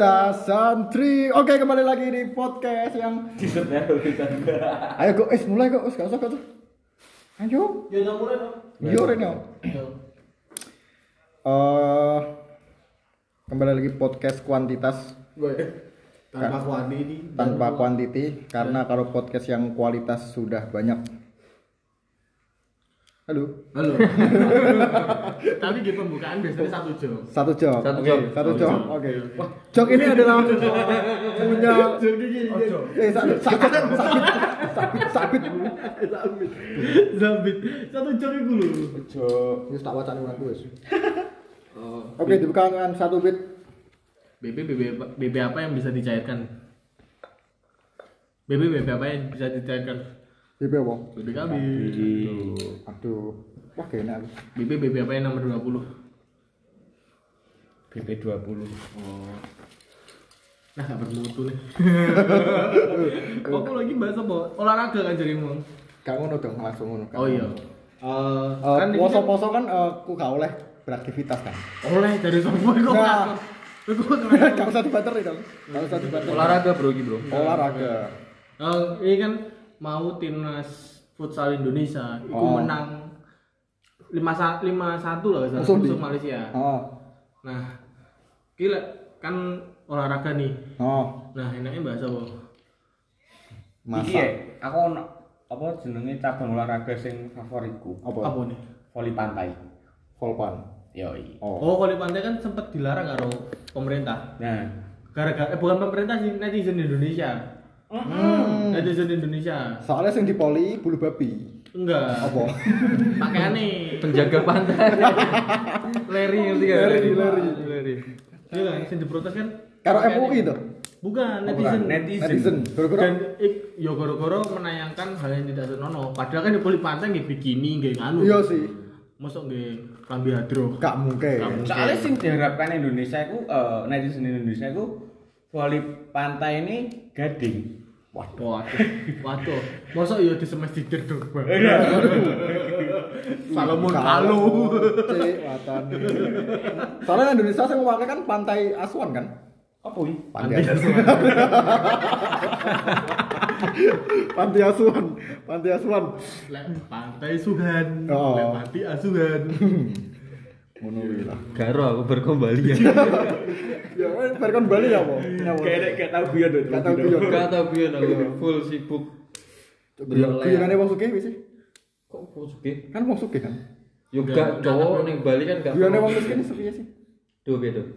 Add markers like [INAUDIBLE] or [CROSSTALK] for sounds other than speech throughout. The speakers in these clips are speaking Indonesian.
kita santri. Oke, kembali lagi di podcast yang Ayo kok, eh mulai kok, gak usah gak usah. Ayo. Ya udah mulai dong. Yo Reno. Eh kembali lagi podcast kuantitas Gue tanpa kuani ini. tanpa kuantiti karena kalau podcast yang kualitas sudah banyak. Halo. Halo. [LAUGHS] Tapi di pembukaan biasanya satu jam. Satu jok. Satu Oke, jok. Satu Oh, jok. jok. Oke. Jok ini adalah [LAUGHS] punya Jadi gini. eh sabit sabit sabit sabit sabit. Zabit. Satu jam itu dulu. Jok. Wis tak wacane aku wis. Oh. Oke, dibuka dengan satu bit. BB BB BB apa yang bisa dicairkan? BB BB apa yang bisa dicairkan? BB apa? BB kami. Aduh. Wah, enak. BB BB apa yang nomor 20? BP 20 Nah, gak bermutu nih. [LAUGHS] Aku lagi bahas apa? Olahraga kan jadimu. Gak ngono dong, langsung ngono. Oh iya. Eh, Eh, kan poso-poso kan eh, aku gak oleh beraktivitas kan. oleh dari semua kok Nah. [LAUGHS] Gak usah dibateri dong. Gak usah dibateri. olahraga bro gitu bro Olahraga. Oh, ini kan mau timnas futsal Indonesia itu Oh. menang 5 lima satu lah Musuh musuh, Malaysia. Oh. Nah, gila kan olahraga nih. Oh. Nah, enaknya bahasa apa? Masa. ya, aku apa jenenge cabang olahraga sing favoritku Apa? Apa nih? voli pantai Volpan. yoi Oh. Oh, voli pantai kan sempat dilarang karo pemerintah. nah Gara-gara eh bukan pemerintah sih, netizen Indonesia. Hmm. Netizen Indonesia. Soalnya sing dipoli bulu babi. Enggak. Apa? Pakaiane penjaga pantai [LAUGHS] Larry ngerti gak Larry, Larry. Larry Iya kan, yang diprotes kan? Karo. MUI tuh. Bukan, netizen. netizen Netizen. Gara-gara Dan ik, yo goro-goro menayangkan hal yang tidak senonoh. Padahal kan di poli pantai nggih bikini, nggih nganu. Iya sih. Masuk nggih klambi hadro. Gak mungkin. Soalnya sing diharapkan Indonesia itu eh, netizen Indonesia itu voli pantai ini gading Waduh, waduh, waduh. Masa iya di semester dong, Bang. Salomon Kalu. Cek, watan. Soalnya Indonesia sing mewakili kan pantai Asuhan kan? apa ini Pantai Asuhan. Pantai Asuhan. Pantai Asuhan. Lek pantai Suhan, Oh. lek mati asuhan. [LAUGHS] Ngono kuwi lah. Garo aku berkembali ya [LAUGHS] Ya, wes berkon Bali ya apa? Nyawa. kayak kayak tahu guyon tuh Gak tau guyon. gak tahu guyon aku full sibuk Guyon guyonane wong sugih wis sih. kok full sugih Kan wong sugih kan. Yo gak cowok ning Bali kan gak Guyonane wong miskin sepiye sih? Duh beda. [LAUGHS]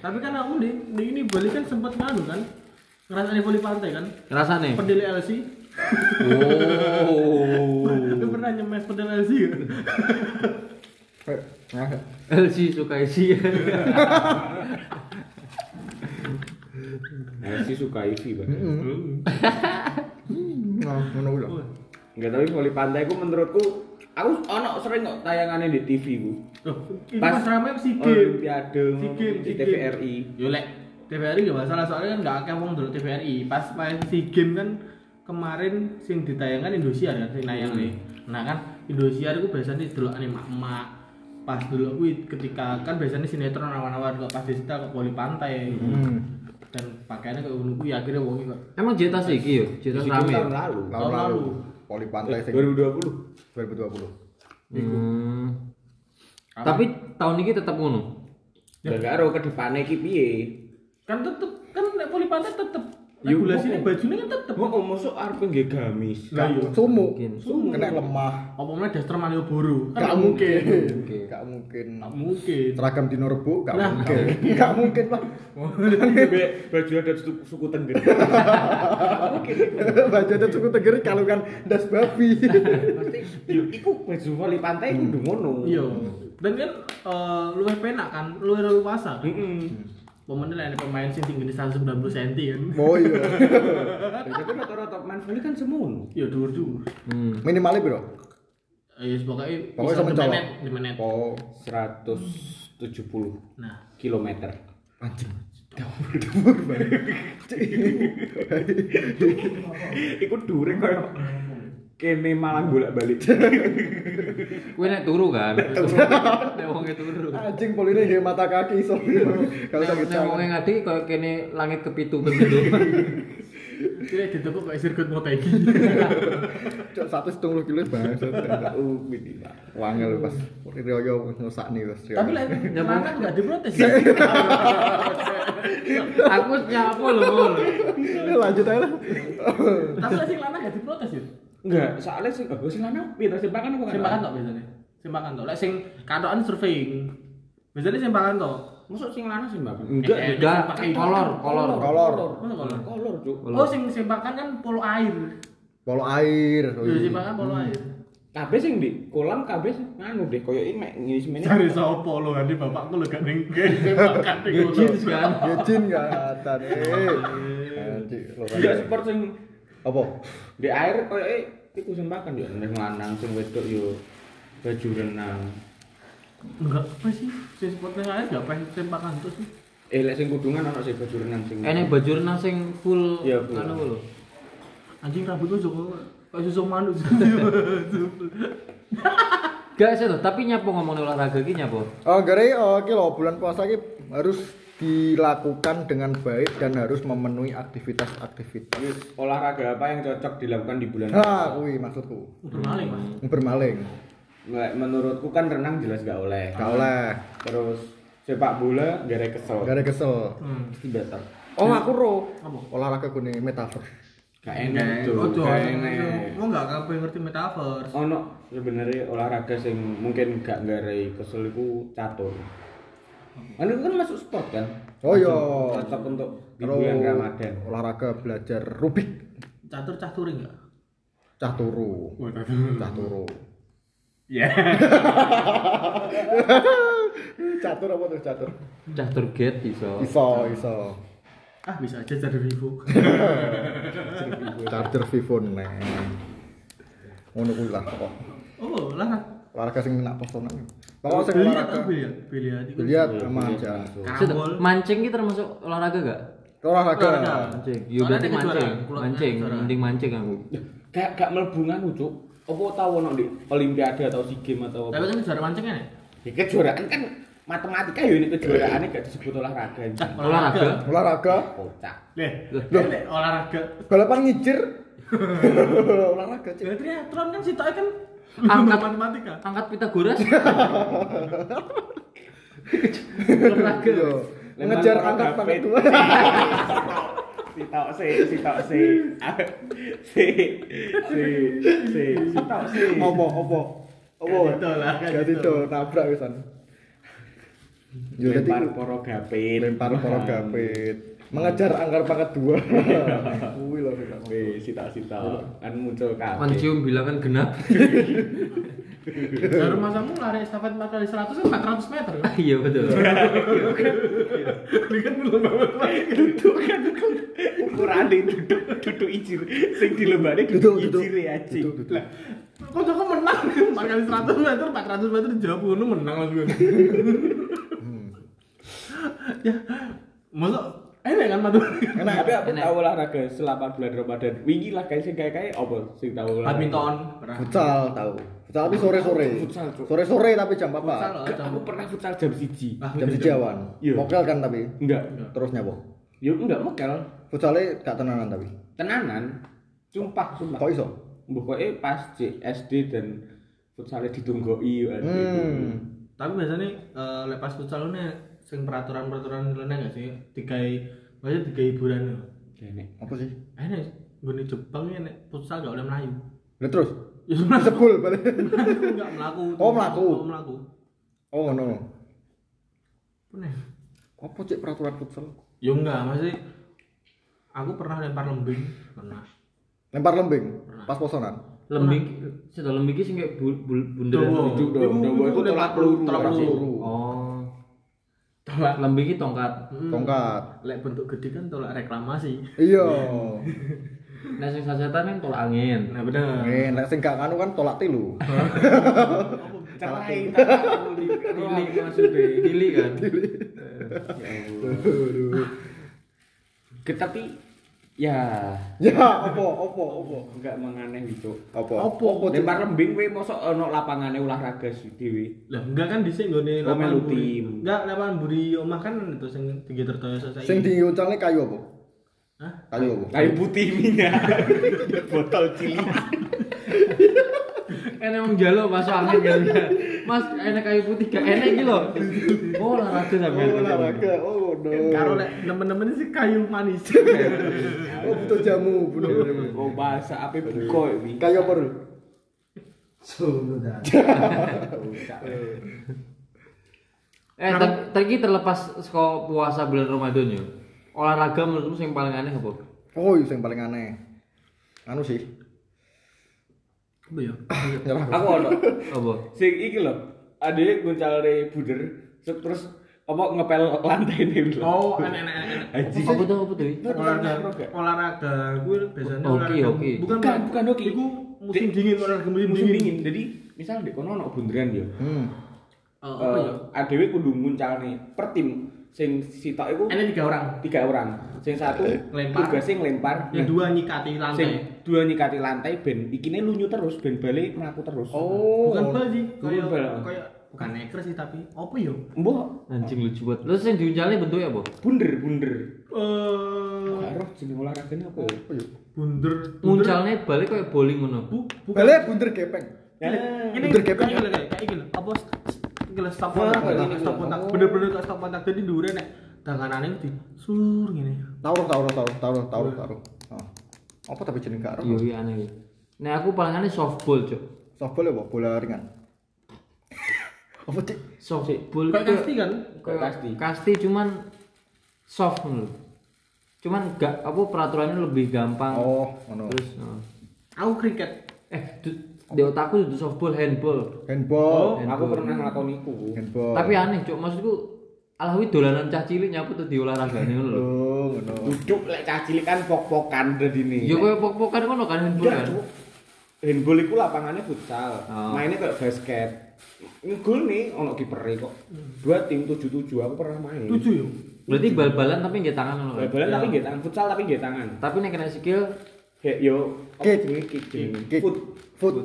Tapi kan aku di, di ini Bali kan sempat nganu kan. Ngerasain voli pantai kan. Rasane. Pedeli LC. Oh. [LAUGHS] Pernah nyemes pedel LC kan. LC suka isi. LC suka isi, Bang. nah, ngono. Enggak tapi voli pantai ku menurutku aku ono sering kok tayangannya di TV ku. Ini Pas ramai si game. Olimpiade di TVRI. Yo lek TVRI gak masalah soalnya kan gak akeh wong dulu TVRI. Pas main si game kan kemarin sing ditayangkan Indosiar kan sing nayang nih. Nah kan Indosiar itu biasanya delokane emak-emak. Pas dulu aku ketika kan biasanya sinetron awan-awan kok pas disita kok poli pantai. Hmm. Dan pakaiannya kayak ngono kuwi akhirnya wong kok Emang jeta sih iki yo, situ rame. tahun lalu. Tahun lalu. lalu. Poli pantai sing 2020. 2020. Hmm. Tapi tahun ini tetap ngono. Ya gak ero ke depane iki piye? kan tetep kan nek poli pantai tetep Yo, regulasinya kok- bajunya kan tetep. Kok masuk arep nggih gamis. Lah iya. Sumu. Mungkin. Kena lemah. Apa mana daster Malioboro? Kan Gak mungkin. mungkin. Gak mungkin. Gak mungkin. Seragam di Norbo gak mungkin. Gak mungkin lah. Baju ada suku, tengger. [LAUGHS] Baju ada suku tegeri kalau kan das babi. Pasti iku baju voli pantai kudu ngono. Iya. Dan kan eh, luwih penak kan, luwih leluasa. Heeh. Pemenang ada pemain sing tinggi 190 cm kan. Oh iya. [LAUGHS] Tapi rata-rata main voli kan semono. Ya dhuwur-dhuwur. Minimalnya bro. Eh yes, pokoknya Pokoknya sama di menit, di menit. Oh, 170 Nah, kilometer. anjing. Dapur banget. Iku dureng koyo kene malang bolak-balik. [LAUGHS] Kuwi nek turu kan. Nek [LAUGHS] wong turu. Anjing poline nggih mata kaki iso. Nek gitu. wong ngadi koyo kene langit kepitu pindho. [LAUGHS] Kira ditukuk kayak sirkuit Motegi. Cok 170 kilo bangsa. Uh, ini wangel pas Rioyo ngusakni wis. Tapi lek lanang enggak diprotes. Aku nyapa lho, lanjut aja lah. Tapi lek sing lanang enggak diprotes ya. Enggak, soalnya sing aku sing lanang pinter sempakan apa kan? Sembakan tok biasanya. Sembakan tok. Lek sing katokan surveying. Biasanya sembakan tok. Masuk sing lanang sempakan? Enggak, Enggak, Enggak, pakai kolor, kolor. Kolor. Mana kolor? kolor, Cuk. Oh, sing sembakan kan polo air. Polo air. Oh, iya. sembakan polo air. Kabeh sing di kolam kabeh sing nganu deh, koyo iki mek ngisi semene. Cari sopo lo hadi bapakku lo gak ning [LAUGHS] sembakan ning kono. Jeans kan. Ya jin [LAUGHS] gak ada eh. Anjing, lo kan. Enggak sport sing Apa? di air koyo iku sempakan yo nek lanang sing wedok yo baju renang. Enggak apa sih? Sing sport ning air gak apa sembakan tuh sih. Eh lek sing kudungan ana sing baju renang sing. Enek baju renang sing full full. anu lho. Anjing rambutku juga kayak susu manuk. [LAUGHS] [LAUGHS] Gak sih tapi nyapo ngomongin olahraga iki nyapo. Oh, gara oh, iki lho, bulan puasa ini harus dilakukan dengan baik dan harus memenuhi aktivitas-aktivitas. Olahraga apa yang cocok dilakukan di bulan Ha, kuwi maksudku. Udah maling, Mas. Bermaling. Nggak, menurutku kan renang jelas gak oleh. Gak oleh. Terus sepak bola gara kesel. Gak ada kesel. Hmm. Batal. Oh, aku ro. Apa? Olahraga kuning metaverse. Gak enak, Oh. Gak enak. Mau enggak kabeh ngerti metaverse. Ono sebenarnya olahraga sing mungkin gak ngarai kesel iku catur. Kan itu kan masuk sport kan? Oh iya. Cocok untuk di bulan Ramadan. olahraga belajar rubik. Catur cah touring enggak? Cah turu. Oh, catur. Cah turu. Ya. [LAUGHS] Catur apa tuh catur? Cah turget iso. Iso, iso. Ah, bisa aja cari Vivo. [LAUGHS] Charger Vivo neng. Ngono kuwi lah. Oh, lah. Olahraga sing nak postonan. Pokok sing olahraga. oh, biliar. Biliar itu. Biliar sama aja. mancing iki termasuk olahraga gak? Olahraga. Olahraga. Mancing. Yo berarti mancing. Mancing, mending mancing aku. Gak gak mlebu nganu, Cuk. Apa tau ono di olimpiade atau SEA Games atau Tapi apa? kan juara mancing kan ya? Ya, kejuaraan kan matematika ya ini kejuaraannya gak disebut olahraga. Olahraga. Olahraga. Kocak. Leh, Loh. leh, olahraga. Balapan ngijir. [LAUGHS] olahraga. Jadi triathlon kan sih kan Angkat. matematika. Angkat Pitagoras. olahraga. Iya. Lempar angkat pit. dua. Sitok si, sitok si. Si, si, si, sitok si. Opo, opo. Opo. Gak itu nabrak wisan. Yo dadi Lempar ku- poro gapit. lempar poro gapit. Mengejar angkar pangkat dua. [LAUGHS] Kuwi lho. Wih, sitok sitok. Kan muncul kabeh. Mencium bilangan genap. Dari masamu lari estafet 4 kali 100 kan 400 meter kan? Iya betul. [LAUGHS] Ini kan belum banget Duduk kan ukuran duduk duduk ijir sing dilembani duduk Duduk, duduk. ijir ya. Duduk, duduk. Lah, kok Joko menang 4 kali 100 meter 400 meter jawab ngono menang langsung. Ya, masa enak kan matu. Enak. Tapi aku tahu olahraga selama bulan Ramadan. Wingi lah kayak sing kayak kayak apa sing tahu olahraga. Badminton. pernah. Futsal tahu. Futsal tapi sore-sore. Futsal, Cuk. Sore-sore tapi jam Futsal apa? jam- aku pernah futsal jam siji. Ah, Jam gitu. siji awan. Iya. Mokel kan tapi. Enggak. Terus nyapa? Yuk enggak mekel. Futsale gak tenanan tapi. Tenanan. Sumpah, sumpah. Kok iso? Pokoknya pas SD dan futsalnya ditunggoi ya. Hmm. Tapi biasanya eh, lepas futsal lu nih sing peraturan-peraturan lainnya gak sih? Dikai maksudnya dikai hiburan lho. Nenek. Apa sih? Enak, gue Jepang ini nek futsal gak boleh melayu. Lah terus Ya sebenarnya sebul balik. [LAUGHS] enggak melaku. Oh, melaku. Oh, melaku. Oh ngono. Bener. Apa cek peraturan futsal? Ya enggak, maksudnya aku pernah lempar lembing, pernah. Lempar lembing pas posonan. Lembing, sudah lembing sing kayak bu- bu- bunderan. Dawa. Duduk dong, itu lempar tolak peluru. tolak pasti. peluru. Oh. Tolak. Lembing iki tongkat. Hmm. Tongkat. Lek bentuk gede kan tolak reklamasi. Iya. [LAUGHS] Nah sing sasetan yang tolak angin. Nah, bener. Eh, nek sing gak anu kan tolak tilu. [LAUGHS] Cerai, Tili maksudnya, tili kan. Ya Allah. Tapi Ya, Ya, opo, opo, opo. enggak menganeh gitu. Opo? Opo? Opo? Lempar lembing kowe mosok ono lapangane olahraga sih dhewe. Lah enggak kan dhisik nggone lapangan buri. tim. Enggak, lapangan buri omah kan itu sing tinggi tertoyo saiki. Sing diuncalne kayu apa? Hah? Kayu apa? Kayu putih minyak. [LAUGHS] Botol cilik. Enak wong jalo masuk angin kan. Mas, enak kayu putih gak enak iki lho. Oh, olahraga sampean. Oh, olahraga. Oh, no. Karo lek nemen-nemen sih kayu manis. [LAUGHS] Oh, butuh jamu, butuh jamu. Oh, bahasa apa buko iki? Kayu apa, Rul? [LAUGHS] Eh, tapi tadi terlepas saka puasa bulan Ramadan yo. Olahraga menurutmu yang paling aneh apa? Oh, yang paling aneh. Anu sih. Apa ya? [COUGHS] Aku ono. Apa? Sing iki lho. Ade guncalne buder terus apa ngepel lantai ini lho. Oh, enak-enak enak. Haji. Apa tuh apa tuh? Olahraga, olahraga gue biasanya olahraga. Bukan Bukan, bukan hoki. Iku musim dingin olahraga musim, musim dingin. dingin. Jadi misal di kono ono bunderan ya. Hmm. Oh, apa ya? Eh, adewe kudu nguncalne per tim sing sitok iku Ini tiga orang. tiga orang. Sing satu Ngelempar. tugasnya ngelempar. Yang dua nyikati sing lantai. dua nyikati lantai ben ikine lunyu terus ben balik mlaku terus. Oh. Bukan bal sih, kayak kayak bukan neker sih tapi apa ya? Mbah Anjing lucu banget. Terus yang diuncalnya bentuknya apa? bunder bunder. Eh, Karo jeneng olahragane apa ya? Apa ya? bunder. Muncalnya balik kayak bowling ngono. Bu, bukan. Balik bunder gepeng. Ini Bunder gepeng. kayak kayak gini. Gila stop Oh, kontak, ini, ini stop ini. kontak. Oh. Bener-bener kayak stop kontak. Jadi dure nek tanganane di sur gini. Taruh, taruh, taruh, taruh, taruh, taruh. Ah. Apa tapi jeneng gak Iya, iya aneh. iki. Nah, aku paling aneh softball, Cuk. Softball apa? Bola ringan. [LAUGHS] Apa cik? Softball Kayak kasti kan? Kayak kasti. Kasti cuman soft menurut. Cuman gak apa peraturannya lebih gampang. Oh, ngono. Terus oh. Aku kriket. eh di otakku itu softball handball. Handball. Oh, aku pernah nglakoni iku. Handball. Tapi aneh, Cuk. Maksudku alawi dolanan cah cilik nyapu tuh di olahragane ngono lho. Oh, ngono. Duduk lek cah cilik kan pok-pokan dadine. Ya koyo pok-pokan ngono kan handball kan. Handball iku lapangannya futsal. Oh. Mainnya kayak basket. Ngegol nih ono kipere kok. Dua tim 77 aku pernah main. Tujuh ya. Berarti bal-balan tapi nggak tangan ngono kan. Bal-balan Ya. tapi nggih tangan futsal tapi nggih tangan. Tapi nek kena skill Kayak yo kick jenenge. Kick. Foot. Foot.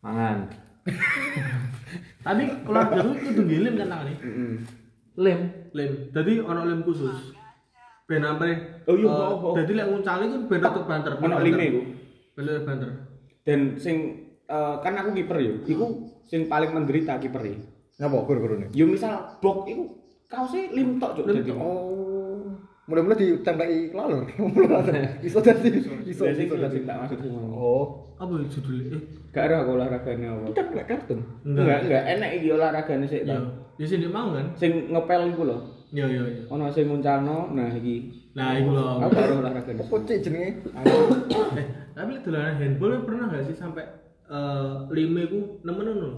mangan. [LAUGHS] Tadi olahraga itu kudu ngilim kan. Heeh. Lem. Lem. Jadi ono lem khusus. Ben ampe. Oh iya, eh, oh, oh. Jadi lek nguncali kan ben rada banter. Ono lime iku. Ben banter. Dan sing eh, kan aku kiper yo. Iku sing paling menderita kiper e. Ngapa guru-guru nih? Yo misal blok iku kaosnya lim tok cuk. Oh. Mulai-mulai ditembaki lalur. [LAUGHS] Iso dadi iso iso sing dadi. sing tak maksud sing. Oh. Apa ya judulnya? Eh, Gak ada aku olahragane apa. Kita lek kartun. Enggak, enggak enak iki olahragane sik ya. ta. Ya sini mau kan? Sing ngepel iku lho. Ya ya ya. Ono sing nguncalno, nah iki. Nah, iku lho. Aku ada olahragane. Apa cik jenenge? Eh, tapi dolanan handball pernah gak sih sampai eh lime ku nemen ngono.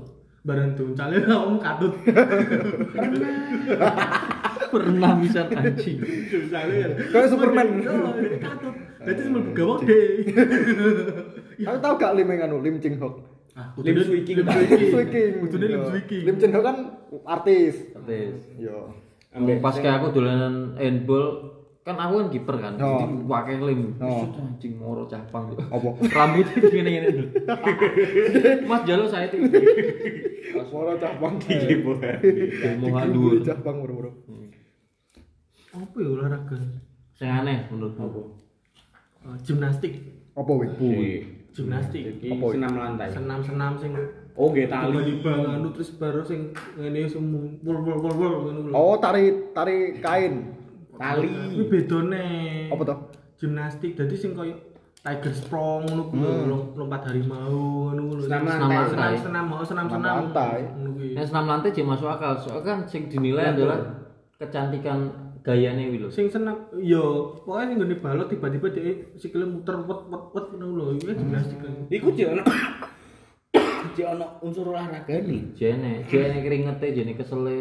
Bareng duncale [LAUGHS] om katut. Pernah [LAUGHS] bisa anjing. Kan. Kayak Superman. Dadi semel gawang deh. Aku tahu gak lim yang anu, Lim Ching Hok. Ah, Lim Swee King. Lim Lim Swee Swee King. King. Kudune Lim Iya. Swee King. Lim Ching Hok kan artis. Artis. Yo. Ambek pas kayak aku dolanan handball kan aku kan kiper kan. Oh. Jadi pakai lem. Set, Anjing moro capang. Apa? Rambutnya gini-gini dulu. [LAUGHS] Mas Jalo saya itu. Suara cabang di bola. Mohan Dulu dulu. cabang bro-bro. Apa ya olahraga? Saya aneh menurutku. Eh, gimnastik. Apa wih? Gimnastik. Iki Apa? senam lantai. Senam-senam sing Oh, nggih tali. tiba-tiba anu terus baru sing ngene semua wol wol wol wol ngono lho. Oh, tari tari kain. Tali. Kuwi bedone. Apa tuh? Gimnastik dadi sing koyo Tiger Sprong ngono kuwi lom- lompat harimau ngono kuwi. Senam Senam lantai. Senam senam oh, senam Senam senam. lantai. Ngono kuwi. Senam lantai jadi masuk akal. Soalnya kan sing dinilai adalah kecantikan gayanya wilo. Sing senam yo pokoknya sing gede balot tiba-tiba dia sikile muter wet wet wet ngono lho. Iku gimnastik. Iku jek ono [COUGHS] jek ono unsur olahragane. Jene, jene keringete, jene kesele.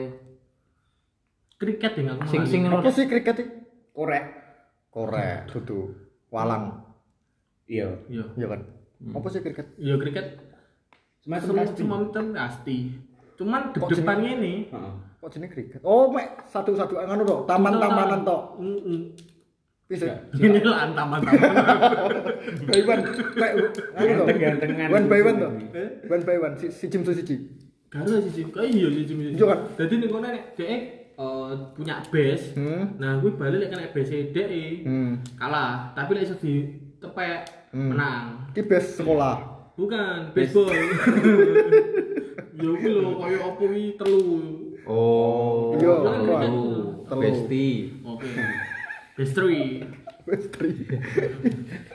Kriket ya aku Sing sing Apa sih kriket iki? Korek. Korek, dudu. Walang. Iya. Iya. Iya kan? Apa sih kriket? Iya kriket Semacam kasti. semacam pasti. Cuman depannya ini Heeh. Kok jenenge kriket? Oh, mek satu-satu anu tok, taman-tamanan tok. Heeh. Bisa. Ini lah antam-antam. [LAUGHS] By one. Kayak anu to. One by one to. One by one. Si si Jim so siji. Karo siji, kok iya siji siji. Iya kan? Dadi ning kono nek dhek eh, punya base. Hmm. Nah, kuwi balik lek kena base dhek Hmm. kalah, tapi lek iso ditepek Hmm. menang. Ki best sekolah. Bukan, baseball. [LAUGHS] Yo kuwi lho koyo opo kuwi telu. Oh. Iya. Telu. Besti. Oke. Base three. Best three.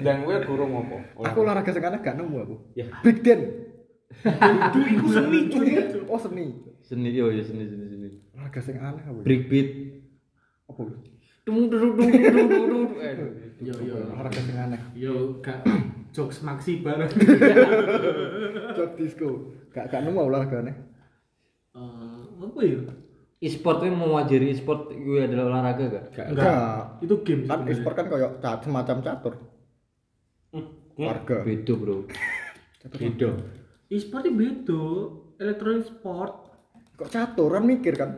Dan gue guru ngopo? Aku olahraga aneh gak nemu aku. Ya. Big Den. Iku seni cuy. Oh seni. Seni yo ya seni seni seni. Olahraga sing aneh apa? Breakbeat. Apa? Dung dung dung dung dung dung. Yo yo. Olahraga sing aneh. Yo gak jokes maksi bareng. Jog disco. Gak gak nemu olahraga aneh. Apa ya? E-sport itu mewajari e-sport gue adalah olahraga gak? Gak. Enggak. Itu game Kan sebenarnya. e-sport kan kayak cat semacam catur. Warga. Beda bro. Beda. E-sport itu beda. Electronic sport. Kok catur kan mikir kan?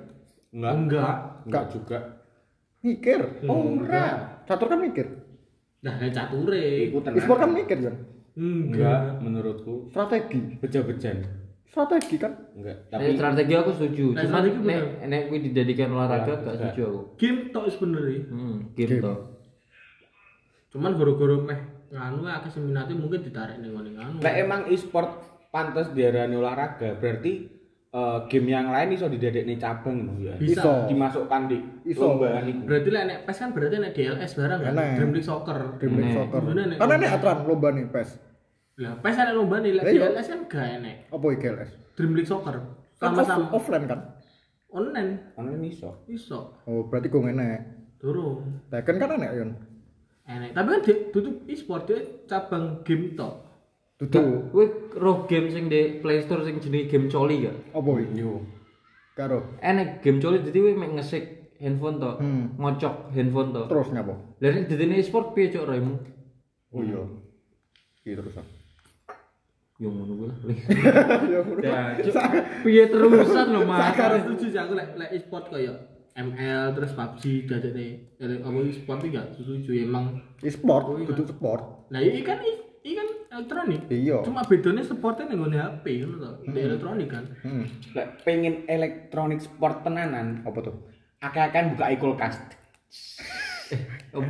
Enggak. Enggak. Enggak juga. Mikir. Oh, Enggak. Catur kan mikir. Nah, cature. Iku tenang. E-sport kan mikir kan? Enggak, menurutku Strategi. beja-bejan. Strategi kan? Enggak. Tapi Tapi strategi aku setuju. Nah, Cuman strategi nek nek gue dijadikan olahraga Olahraga. gak setuju aku. Game tok sebenarnya. Hmm, game Game. toh. Cuman goro-goro meh nganu akeh sing minate mungkin ditarik ning ngene nganu. Lek emang e-sport pantas diarani olahraga, berarti eh, game yang lain iso didadekne cabang ya. Bisa. Iso. Dimasukkan di Iso. lomba iku. Berarti lek nek PES kan berarti nek DLS barang kan. Dream League Soccer. Dream League Nek. Soccer. Bener, nek. Aturan lomba nih PES. Lah PES ada lomba nih, lek iya. DLS kan gak enek. Apa IGLS? Dream League Soccer. Kan Sama-sama off- offline kan? online Ono iso. iso. Oh, berarti gue enek. Durung. Tekken kan enek yon. Enek. Tapi kan dia tutup e-sport dia cabang game tok. Dudu. Gue roh game sing di Play Store sing jenis game coli gak? Apa iki? Yo. Karo. Enek game coli jadi gue mek ngesek handphone toh, Hmm. ngocok handphone toh. Terus ngapa? Lah nek dadine e-sport piye cok raimu? Oh iya. Iya terusan. Yo ngono kuwi lah. [LAUGHS] Ya. Ya, piye terusan lho Mas? Sekarang setuju sih aku lek lek e-sport koyo ML terus PUBG dadene dari apa e-sport iki gak setuju emang. E-sport, iya. dudu sport. Nah, ini kan ini kan elektronik. Iya. Cuma bedanya sportnya ning ngone HP ngono to. Di elektronik kan. Hmm. Lek pengen elektronik sport tenanan, Apa tuh? akeh-akehan buka e-kulkas. Apa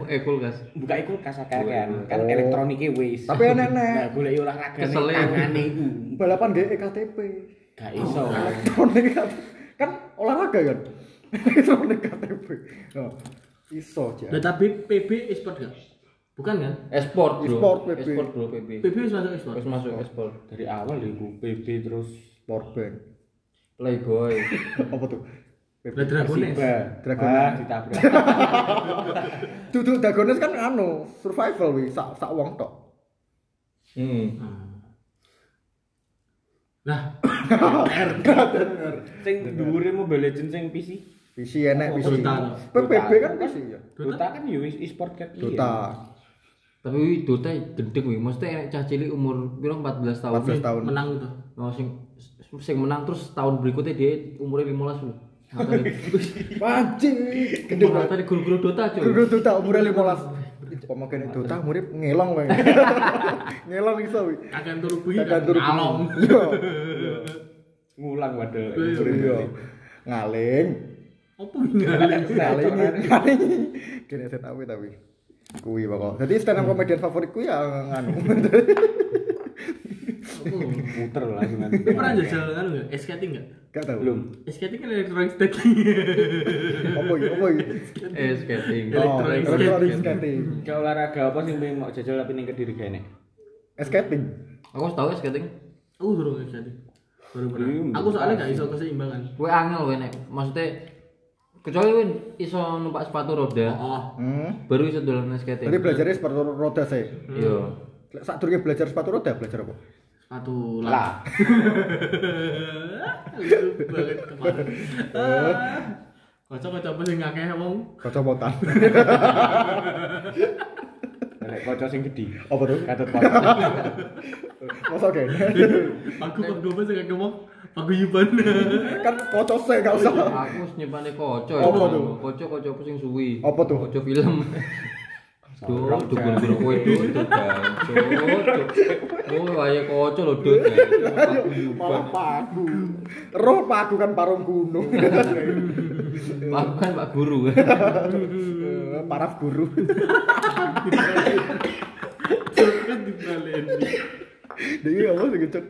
eh kulkas? Buka e-kulkas akeh-akehan. Kan Oh. elektroniknya wis. Tapi enek-enek. Nah, golek olahraga Kesel ya. tangane iku. Balapan GE KTP. Gak iso. [LAUGHS] Elektronik KTP. Kan olahraga kan? [LAUGHS] Elektronik KTP. Oh. Iso aja. Tapi PB e-sport gak? Bukan kan? E-sport bro. E-sport, PB. E-sport bro PB. PB wis masuk e-sport. Terus masuk e-sport. Dari awal iku PB terus Sport bank. Playboy. [LAUGHS] Apa tuh? Lah Dragones. Dragones. Ah, ditabrak. [LAUGHS] Dudu Dagones kan anu, survival wi, sak sak wong tok. Hmm. Nah, [COUGHS] Sing dhuwure Mobile Legends sing PC. PC enek PC. Dota. PPB kan PC ya. Dota kan yo e-sport kan. iya. Dota. Tapi wi Dota gendeng wi. Maksudnya enek cah cilik umur piro 14 tahun. 14 tahun. menang itu. Oh sing sing menang terus tahun berikutnya dia umurnya 15 lho. Anjing. Gede banget. tadi guru-guru Dota cuy. Guru Dota umurnya 15. Pomo kene Dota murid ngelong wae. [LAUGHS] ngelong iso wi. Akan turu bunyi Tekan kan turu. Yo. Ngulang. Yo. Ngaling. Apa ngaling? Ngaling. Ngaling. [LAUGHS] Kene set tapi. Kuwi pokok. Jadi stand up comedian favoritku ya nganu. [LAUGHS] Muter langsung kan. Lu pernah jajal kan enggak? Ice skating enggak? Gak tahu. Belum. Ice skating kan elektronik skating. Apa iki? Apa iki? Eh skating. Oh, Elektronik elektronik skating. Ke olahraga apa sih pengen mau jajal tapi ning kediri kene? Skating. Aku tau ya skating. Aku durung ice skating. Baru pernah. Hmm, Aku soalnya gak iso keseimbangan. Kowe angel kowe nek maksudnya kecuali kowe iso numpak sepatu roda Oh, Hmm. baru iso dolan skating. Jadi belajarnya sepatu roda sih. Iya. Saat durungnya belajar sepatu roda belajar apa? Sepatu lah. Lah. [LAUGHS] Lucu banget kemarin. Ah. Kocok-kocok apa sih ngakeh wong? Kacamata. [LAUGHS] Nek kaca sing gedhi. Apa tuh? Katut kaca. [LAUGHS] Masa kayak Pagu pagu apa sih ngakeh wong? Paguyuban. kan kocok sih gak usah. Aku nyepane koco Apa ya. tuh? Koco koco apa sing suwi. Apa tuh? Koco film. Duh, duh guru kowe duh cuk. Oh, ayo koco lho duh. Malah pagu. Roh pagu kan parung gunung. Aku kan Pak Guru. [LAUGHS] Eh, Paraf guru. kan dibaleni Dia apa sih gitu?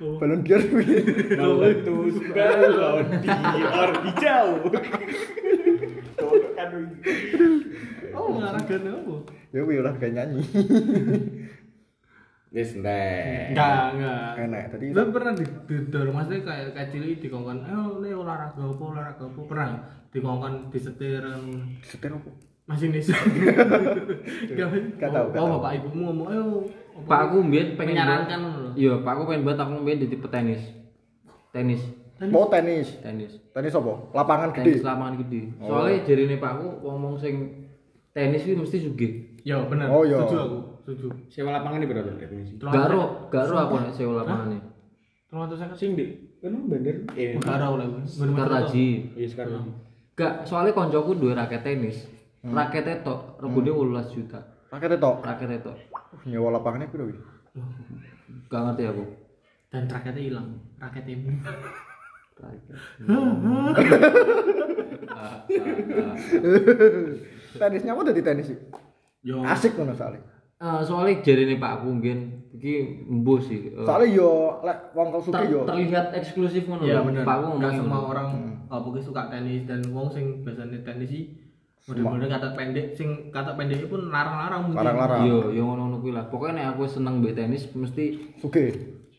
Balon biar Meletus balon di hijau. [LAUGHS] oh olahraga apa Ya wih lah kayak nyanyi. [LAUGHS] Wis entek. enggak enggak Enak tadi. Lu pernah di- didorong maksudnya kayak kecil di dikongkon, eh ini olahraga apa olahraga apa pernah nggak? dikongkon disetir em, Setir apa? masinis. Gak gak Oh, bapak ibumu ngomong, ayo. apa- Pak aku mbien pengen Menyarankan loh. Iya, Pak aku pengen banget aku mbien di tipe tenis. Tenis, Mau tenis. tenis. Tenis apa? Lapangan Tenis gede. lapangan gede. Oh. Soalnya jarine Pak aku ngomong sing tenis iki mesti sugih. Ya benar. Oh, iya. Setuju aku, setuju. Sewa lapangan ini berapa definisi? Garo, garo aku nek sewa lapangane. Tolong tuh saya Sing di kan bener. Eh, Enggak ada oleh gue. Sekar haji. iya sekarang. Gak, soalnya koncoku duwe raket tenis. Raketnya tok, regane 18 juta. Raketnya tok. Raketnya tok. Uh, Nyewa lapangannya piro wih? Gak ngerti aku. Dan raketnya hilang. Raketnya ibu. Raket. Tenisnya apa dari tenis sih? Yo. Asik ngono soalnya. Eh, soalnya jarine Pak aku mungkin iki sih. Eh, Soalnya yo lek wong kau suka ter- yo. terlihat eksklusif ngono Iya lho. benar. Pak aku ngomong semua orang pokoknya suka tenis dan wong sing biasanya tenis sih model-model kata pendek sing kata pendek pun larang-larang mungkin. Larang-larang. Iya, yo ngono-ngono kuwi lah. Pokoknya nek aku seneng mbek tenis mesti Suge.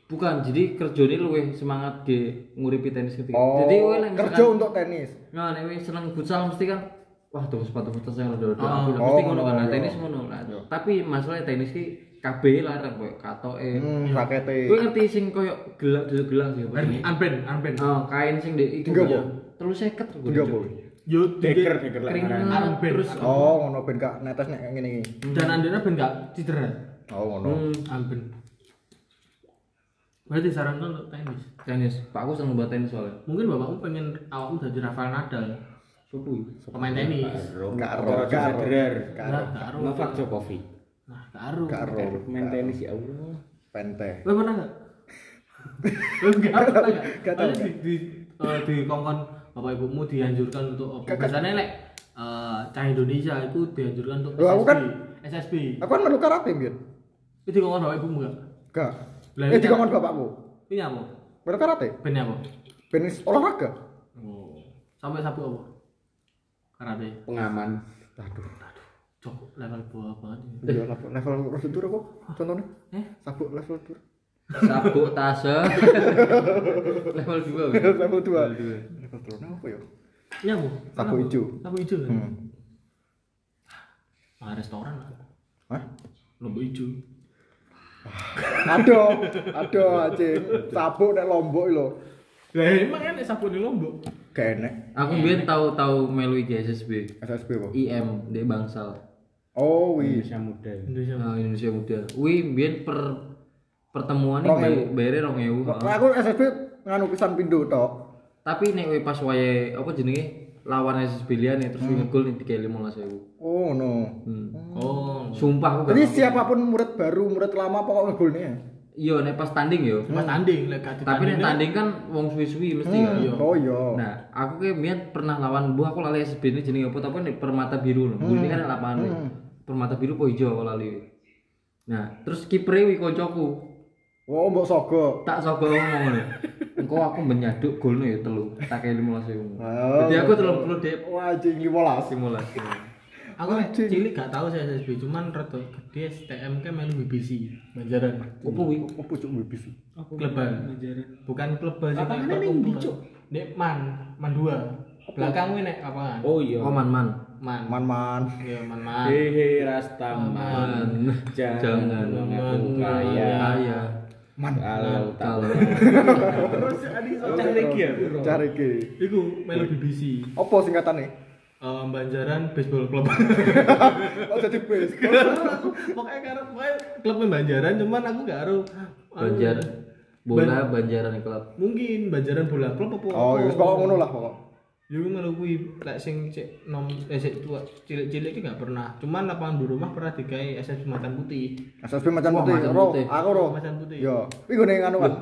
bukan jadi kerjane luwih semangat ge nguripi tenis ketika. Oh. Jadi kowe nek kerja untuk tenis. Nah, nek seneng futsal mesti kan wah tuh sepatu futsal saya udah udah Oh. mesti Oh, ngono kan. Iya. tenis ngono. Nah, tapi masalah tenis ki kabeh larang koyo katoke. Hmm, rakete. Kowe ngerti sing koyo gelang dulu gelang sih unband, unband. Oh, kain sing di Tiga ya. Terus seket kok. Yo Deker deker lah. Armband. terus Oh, ngono ben gak netes nek ngene iki. dan andena ben gak cedera. Oh, ngono. Hmm. Berarti sarankan untuk tenis. tenis. Pak aku seneng banget tenis soalnya. Mungkin bapakmu pengen awakmu jadi Rafael Nadal, Sopo pemain tenis. Gak ro, Roger gak ro. Federer. Gak Nah, ro. gak aro. Novak Djokovic. Nah, gak aro. Gak ro. Main tenis ya Allah. Pente. Lo pernah nggak? Lo nggak pernah nggak? Nggak tahu, Soalnya di di, eh, di kongkon bapak ibumu dianjurkan untuk apa? Nggak, Biasanya lek eh, cah Indonesia itu dianjurkan untuk SSB. kan- SSB. Aku kan melu karate biyen. Itu di kongkon bapak ibumu nggak? Gak. Lah, Eh ini dikongkon bapakku. Ini apa? Melu karate. Ben apa? Ben olahraga. Oh. Sampai sapu apa? Karate. Pengaman. Aduh. Cok level bawah banget. Iya level level prosedur apa? Contohnya? Eh? Sabuk level tur. Sabuk tase. [LAUGHS] Level 2. level 2. Level tur apa ya? Apa? Sapu Apa? ijo. Sapu hijau? Hmm. Ah, restoran lah. Hah? Lombok hijau. Aduh, aduh anjing. Sabuk nek lombok lho. Lah emang kan sapu di Lombok. Gak. Aku biyen tahu-tahu melu iki SSB. SSB apa? IM di Bangsal. Oh, wih. Indonesia muda. Indonesia. Nah, Indonesia Muda. Wih, biyen per pertemuan rong ewu. Nah, aku SSB nganu pisan pindo tok. Tapi nek kowe pas wayahe apa jenenge lawan SSB liyane terus hmm. ngegol nih 3.500.000. Oh, no. Hmm. Oh. Sumpah aku Jadi siapa pun murid baru, murid lama pokoknya ngegolnya. Iya nek pas tanding yo. Pas tanding lek gak Tapi nek tanding kan wong suwi-suwi mesti kan. Hmm. Oh iya. Nah, aku kayak biyen pernah lawan buah aku lali SSB ini jenenge apa tapi nek permata biru lho. Ini kan lapangan nih. Permata biru po ijo aku lali. Nah, terus kipernya wi koncoku. Oh, mbok sogo. Tak sogo ngomong ngono. Engko aku menyaduk golno ya telu. Tak kayak 15.000. Oh. Jadi aku 30 dep Wah, anjing 15. 15. Aku cilik gak tahu saya SSB, cuman rada gede STM kan melu BBC Banjaran. Opo wi? Apa cuk bibis? Kleban. Bukan kleban sih kayak perkumpulan. Nek man, man dua. Belakang wi nek apaan? Oh iya. Oh man man. Man. Man-man. Iya, man man. Hehe Rastaman. Jangan mengaku kaya. Kaya. Man. Kalau Terus [LAUGHS] adik cari lagi ya. Cari ke. Iku melu BBC. Apa singkatannya? Eh, Banjaran Baseball Club. [LAUGHS] Oh, jadi base. pokoknya karena pokoknya klubnya Banjaran, cuman aku gak aru. Banjar bola Banjaran klub. Mungkin Banjaran bola klub apa? Oh, wis pokok ngono lah pokok. Yo ngono kuwi lek sing cek nom eh sik tua cilik-cilik iki gak pernah. Cuman lapangan di rumah pernah digawe SS Macan Putih. SSB macan putih, macan putih. aku ro. Macan putih. Yo, iki gone anu kan.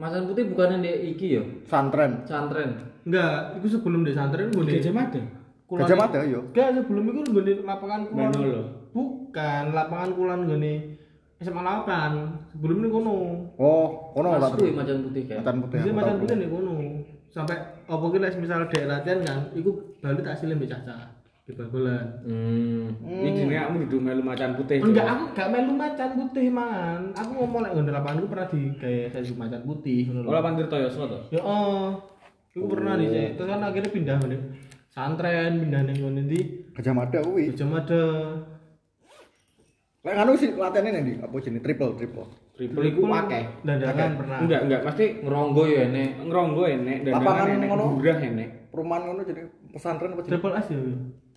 Masan putih bukannya di iki ya? Santren. Santren. Enggak, itu sebelum di santren gue Gajah Mada. Kulon- Gajah Mada yo. Enggak, sebelum itu gue di lapangan kulon. Manolo. Bukan, lapangan kulon gue SMA 8. Sebelum ini kono. Oh, ono Mas tak kuwi macan putih kan. Macan putih. Jadi aku macan putih nih kono. Sampai apa ki lek misal dek latihan kan, iku bali tak mbek caca di bal-balan. Hmm. Ini jenenge kamu duduk melu macan putih. Enggak, aku gak melu macan putih man. Aku ngomong lek ngene lapangan pernah di kayak saya macan putih ngono lho. Oh, lapan Tirta to. Ya oh. Iku pernah di Terus kan akhirnya pindah ngene. Santren pindah ning ngene ndi? Gajah Mada kuwi. Gajah Mada. Lek anu sih latihannya nih, apa jenis triple triple. Triple iku akeh. Dandangan pernah. Enggak, enggak, pasti Ngeronggo ya enek. ngeronggo enek, Lapangan dandangan enek, ngono. gurah enek. Perumahan ngono jadi pesantren apa jenis? Triple S ya.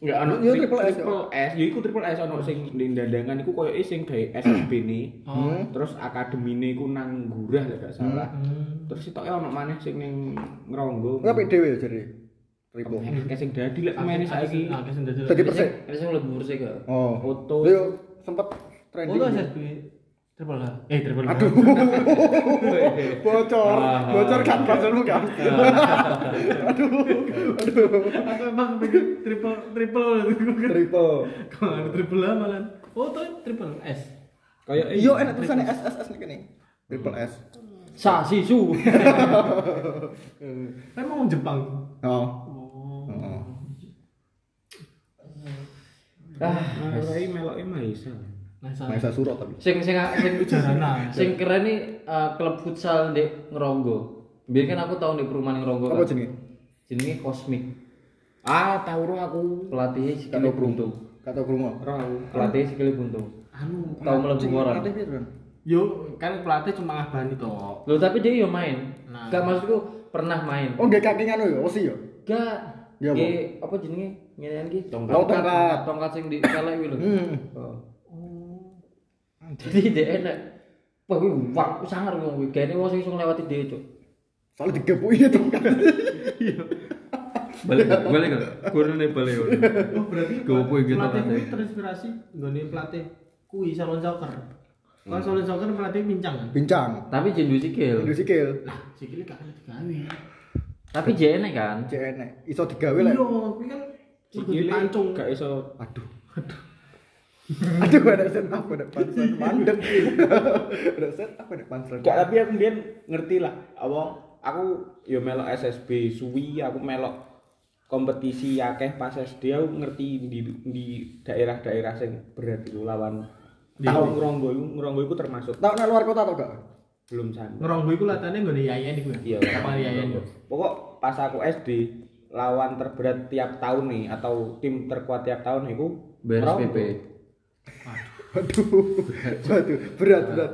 Enggak Iya, tri- triple S, triple S, ya iku triple S ono sing di dandangan iku koyo sing gawe SSB ne. Oh. Terus akademine iku nang gurah lek gak salah. Hmm. Terus sitoke ono maneh sing ning ngeronggo. Enggak dhewe jadi triple. Kayak sing dadi lek pemain saiki. Ah, keseng dadi. Jadi persik. Ada sing mlebu persik gak? Oh. Foto. Yo sempet trending. itu SSB. Triple H. Eh, triple H. Aduh. [LAUGHS] bocor, bocor kan passwordmu kan. aduh. Aduh. Aku emang pengen triple triple Triple. Kok ada triple H malah. Itu triple S. Kayak Iya enak tulisannya S S S nih kene. Triple S. Sa sisu. [LAUGHS] Emang Jepang. Oh. Oh. Oh. Ah, Rai meloke Maisa. Nah, Maisa Suro tapi. sing sing sing [LAUGHS] Jarana. sing keren nih eh, klub futsal di Ngeronggo. Biar kan aku tahu di perumahan Ngeronggo. Apa kan. jenenge? Jenenge Cosmic. Ah, tau ro aku. Pelatihnya Kata sikile Bruno. buntung. Kata Bruno. Ro aku. Pelatihnya sikile buntung. Anu, Tahu mlebu Bro? yo kan pelatih cuma ngabani toh. Loh tapi dia yo main. Nah. Gak maksudku pernah main. Oh, nggak kaki nganu ya, osi ya. Gak. Ya, apa? Jenenge? Ngene iki. Tongkat. Tongkat. Tongkat sing di kelek kuwi lho. Hmm. Oh. Jadi dia enak. Wah, kuwi wak sangar wong kuwi. Gane wong sing iso nglewati dhewe, Cuk. Soalnya digepuki itu kan. Balik gak? Balik gak? Kurune balik. Oh, berarti Gopo iki pelatih tongkatnya. kuwi terinspirasi nggone pelatih kui salon soccer. Kalau salon soccer pelatih pincang kan. Bincang. Tapi jendu sikil. Indo sikil. Lah, sikile gak kena digawe. Tapi enak kan. Enek. Iso digawe lah. Iya, kuwi kan kudu Sikile dipancung. gak iso Aduh. Aduh, [LAUGHS] ada set up, ada pansel mandek. [LAUGHS] Ada set up, ada pansel. Gak tapi aku kemudian ngerti lah. Apa aku yo melok SSB suwi, aku melok kompetisi akeh pas SD aku ngerti di di daerah-daerah sing berat itu lawan tahu ngeronggo iku ngeronggo iku termasuk Tahu nak luar kota atau gak? Belum sampai. Ngeronggo iku latane nggone yayan iku ya. Iya, yayan. Ngeronggo. Pokok pas aku SD lawan terberat tiap tahun nih atau tim terkuat tiap tahun itu BRSPP. Waduh. Waduh, berat, berat.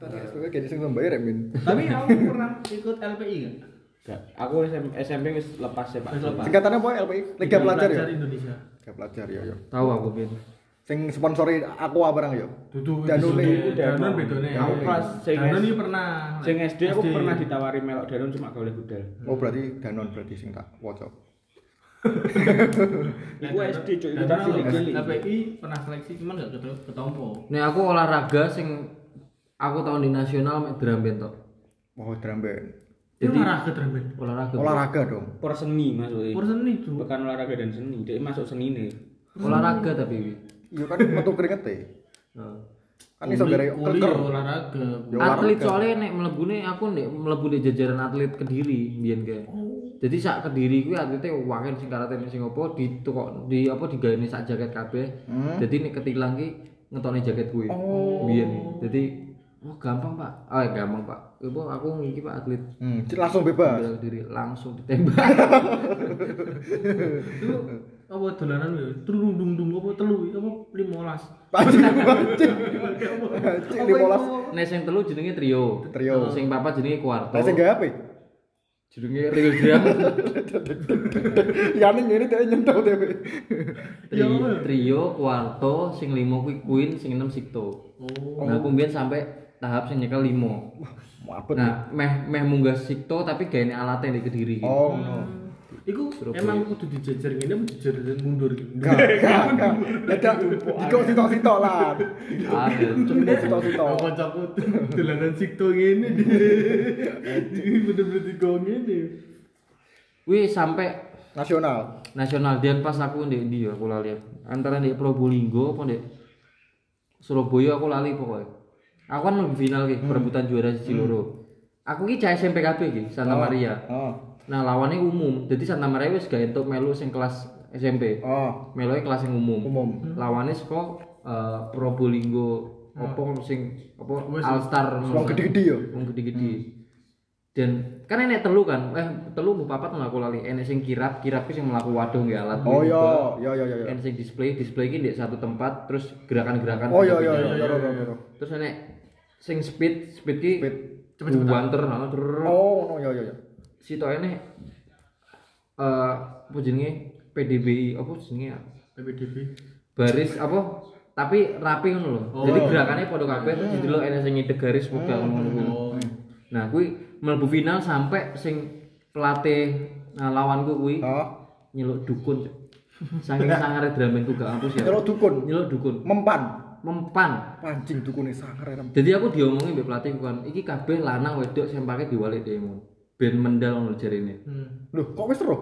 Tadi SPP kayaknya sing membayar ya, Min. Tapi aku pernah ikut LPI kan? Gak. Aku SM- SMP wis lepas ya Pak. Wis lepas. Singkatannya apa LPI? Liga Pelajar ya? Indonesia. Liga Pelajar ya, ya. Tahu aku bin. Sing sponsori Aqua barang ya. Dudu Danone. Danone Danone bedone. Aku pas sing Danone iki pernah. Sing SD aku pernah ditawari melok Danon cuma gak oleh budal. Oh, berarti Danon berarti sing tak waca. [LAUGHS] Iku SD cuy, Danone cilik-cilik. LPI pernah seleksi cuman gak keto- ketompo. Nih aku olahraga sing aku tahun di nasional mek drum band tok. Oh, drum band. Itu Jadi- olahraga drumben. Olahraga. Olahraga dong. Per seni maksudnya. Pur seni cu. Bukan olahraga dan seni, dia masuk seni nih. Olahraga tapi. Iya kan metu keringet e. Heeh. Kan iso gara keker. olahraga. Ya, atlet soalnya nek mlebune aku nek mlebu di jajaran atlet Kediri mbiyen kae. Jadi sak Kediri kuwi atlete waken sing karate sing opo di kok di apa digawe sak jaket kabeh. Jadi nek ketilang ki ngetone jaket kuwi. Mbiyen. Jadi oh gampang, Pak. Oh, ya gampang, Pak. Ibu aku ngiki Pak atlet Hmm, langsung bebas. bela diri langsung ditembak. [LAUGHS] Itu apa dolanan ya? Trudung dung dung apa telu apa 15. [LAUGHS] Anjing, anjing. Anjing 15. Nek sing telu jenenge trio. Trio. Sing papat jenenge kuarto. Lah sing gawe apa? Jenenge real [LAUGHS] drum. Ya ning ngene dhek nyentuh dhewe. Tri- trio, kuarto, sing limo kuwi Queen, sing enam Sikto. Oh. Nah, kemudian sampai tahap sing nyekel limo. Mabet. Nah, meh meh munggah Sikto tapi gaene alatnya di Kediri. gitu. Oh, no. Iku emang kudu dijejer ngene apa dijejer mundur gitu. Gak, gak, gak. Dadak dikok sitok-sitok lah. Ada. Cuma sitok-sitok. Kancaku dolanan sikto ngene. Bener-bener digo ngene. Wih sampai Nasional. nasional dan pas aku di di aku lali antara di Probolinggo apa di Surabaya aku lali pokoknya aku kan lebih final ki perebutan juara siji loro aku ki cah SMP KB ki Santa Maria. Oh. nah lawannya umum. Jadi Santa Maria wis gak entuk melu sing kelas SMP Oh. melu kelas yang umum. Umum. lawannya saka eh, Probolinggo apa sing apa All Star Wong gede-gede ya. wong gede-gede. Dan kan enek telu kan? Eh telu mau papat ngono aku lali. Enek sing kirap kirap ki sing mlaku waduh nggih alat Oh iya, iya iya iya. enek sing display display ki di satu tempat terus gerakan-gerakan Oh iya iya iya iya iya. iya. terus enek sing speed speed ki Speed. Cepet-cepetan. banter nah, terus Oh, no iya iya iya. situ enek eh apa jenenge PDBI apa jenenge ya? PPDB. baris apa tapi rapi ngono lho. Oh. Jadi gerakannya padha kabeh terus didelok enek sing ngidek garis buka ngono kuwi. Oh. Nah, kuwi mlebu final sampai sing pelatih nah, lawanku kuwi Oh. nyeluk dukun. Saking sangare dramenku gak ampus ya. Nyeluk dukun. Nyeluk dukun. Mempan. Mempan. Pancing dukune sangar ya. Jadi aku diomongin mbek pelatih kan, iki kabeh lanang wedok sempake diwalik demo. Ben mendal ngono jarine. Hmm. Loh, kok wis terus?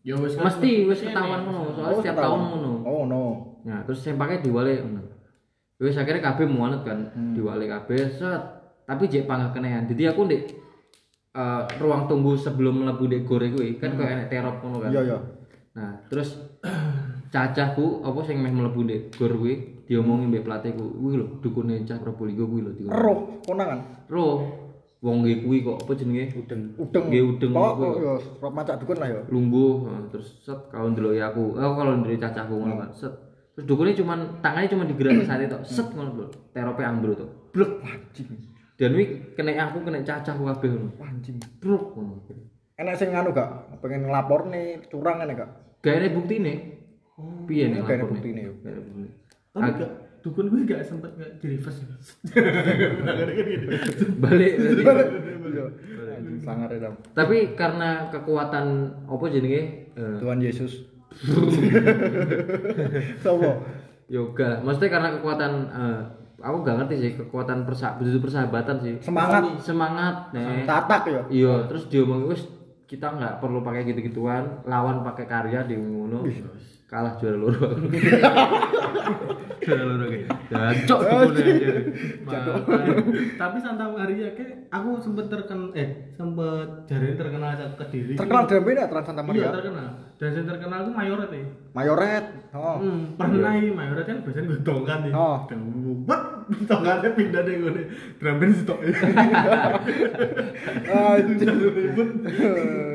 Ya wis Mesti wis ketahuan ngono, soalnya Oh, setiap tahun ngono. Oh no. Nah, terus sempake diwalik ngono. Wis akhirnya kabeh muanet kan, Hmm. diwalik kabeh set. Tapi jek panggah kenehan. Jadi aku ndek eh, ruang tunggu sebelum mlebu ndek gore kuwi kan koyo enek terop ngono kan. Hmm. Iya iya. Nah, terus [CLEARS THROAT] cacahku apa sing meh mlebu ndek gor kuwi diomongin mbek pelatihku. Kuwi lho dukune cah Probolinggo kuwi lho dikon. Roh konangan. Roh. Wong nggih kuwi kok apa jenenge? Udeng. Udeng. Nggih, udeng Kok ya rob macak dukun lah ya. Lungguh terus set kalau ndeloki aku. Oh, kalau ndeloki cacahku ngono kan. Set. Terus dukune cuman tangannya cuma digerak sate tok. Set ngono lho. Terope ambruk tok. Blek. Pancing. Dan wi kena aku kena cacahku kabeh ngono. Pancing. Blek ngono. Enak sing nganu gak? Pengen ngelapor nih curang enak gak? Gak ada buktine. Piye nih? Gak ada buktine yo. Ada buktine. Tapi gak dukun gue gak sempet gak di reverse. [LAUGHS] Balik. Iya. Sangar ya. Tapi karena kekuatan apa jenenge? eh, Tuhan Yesus. [LAUGHS] Sopo? yoga. Maksudnya karena kekuatan eh, aku gak ngerti sih kekuatan persa persahabatan sih. Semangat. Semangat nih. Tatak ya. Iya, terus dia ngomong kita nggak perlu pakai gitu-gituan, lawan pakai karya di ngono. Kalah juara loro. [LAUGHS] juara loro kayak. Jancok dukune. Makanya. Tapi Santa Maria ke aku sempet terkenal eh sempet jari terkenal ke diri. Terkenal drum band ya Trans Santa Iya Maria. terkenal. Dan yang terkenal aku mayoret ya. Mayoret. Oh. Hmm, pernah ya mayoret kan biasanya gue dongkan nih. Oh. Buat dongkannya pindah deh gue. Drum band stok. Anjing. [LAUGHS] Ribut.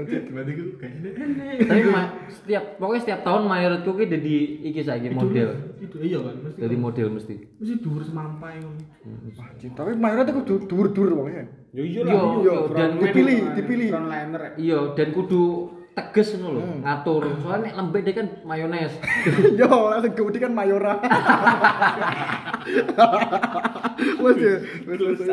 Gimana gue kayaknya enek. Tapi ma- setiap pokoknya setiap tahun mayoritku ki jadi iki saiki model. Itu iya kan mesti. Jadi model mesti. mesti dhuwur semampai ngono. Anjing. Tapi Mayoret itu du- dur-dur wongnya. Yo iya Yo, lah. yo, dan dipilih, dipilih. Frontliner. Iya, dan kudu tegas ngono lho, ngatur. Soalnya nek lembek dia kan mayones. [LAUGHS] Yo, langsung gede kan Mayora. [LAUGHS] Wes wes wes.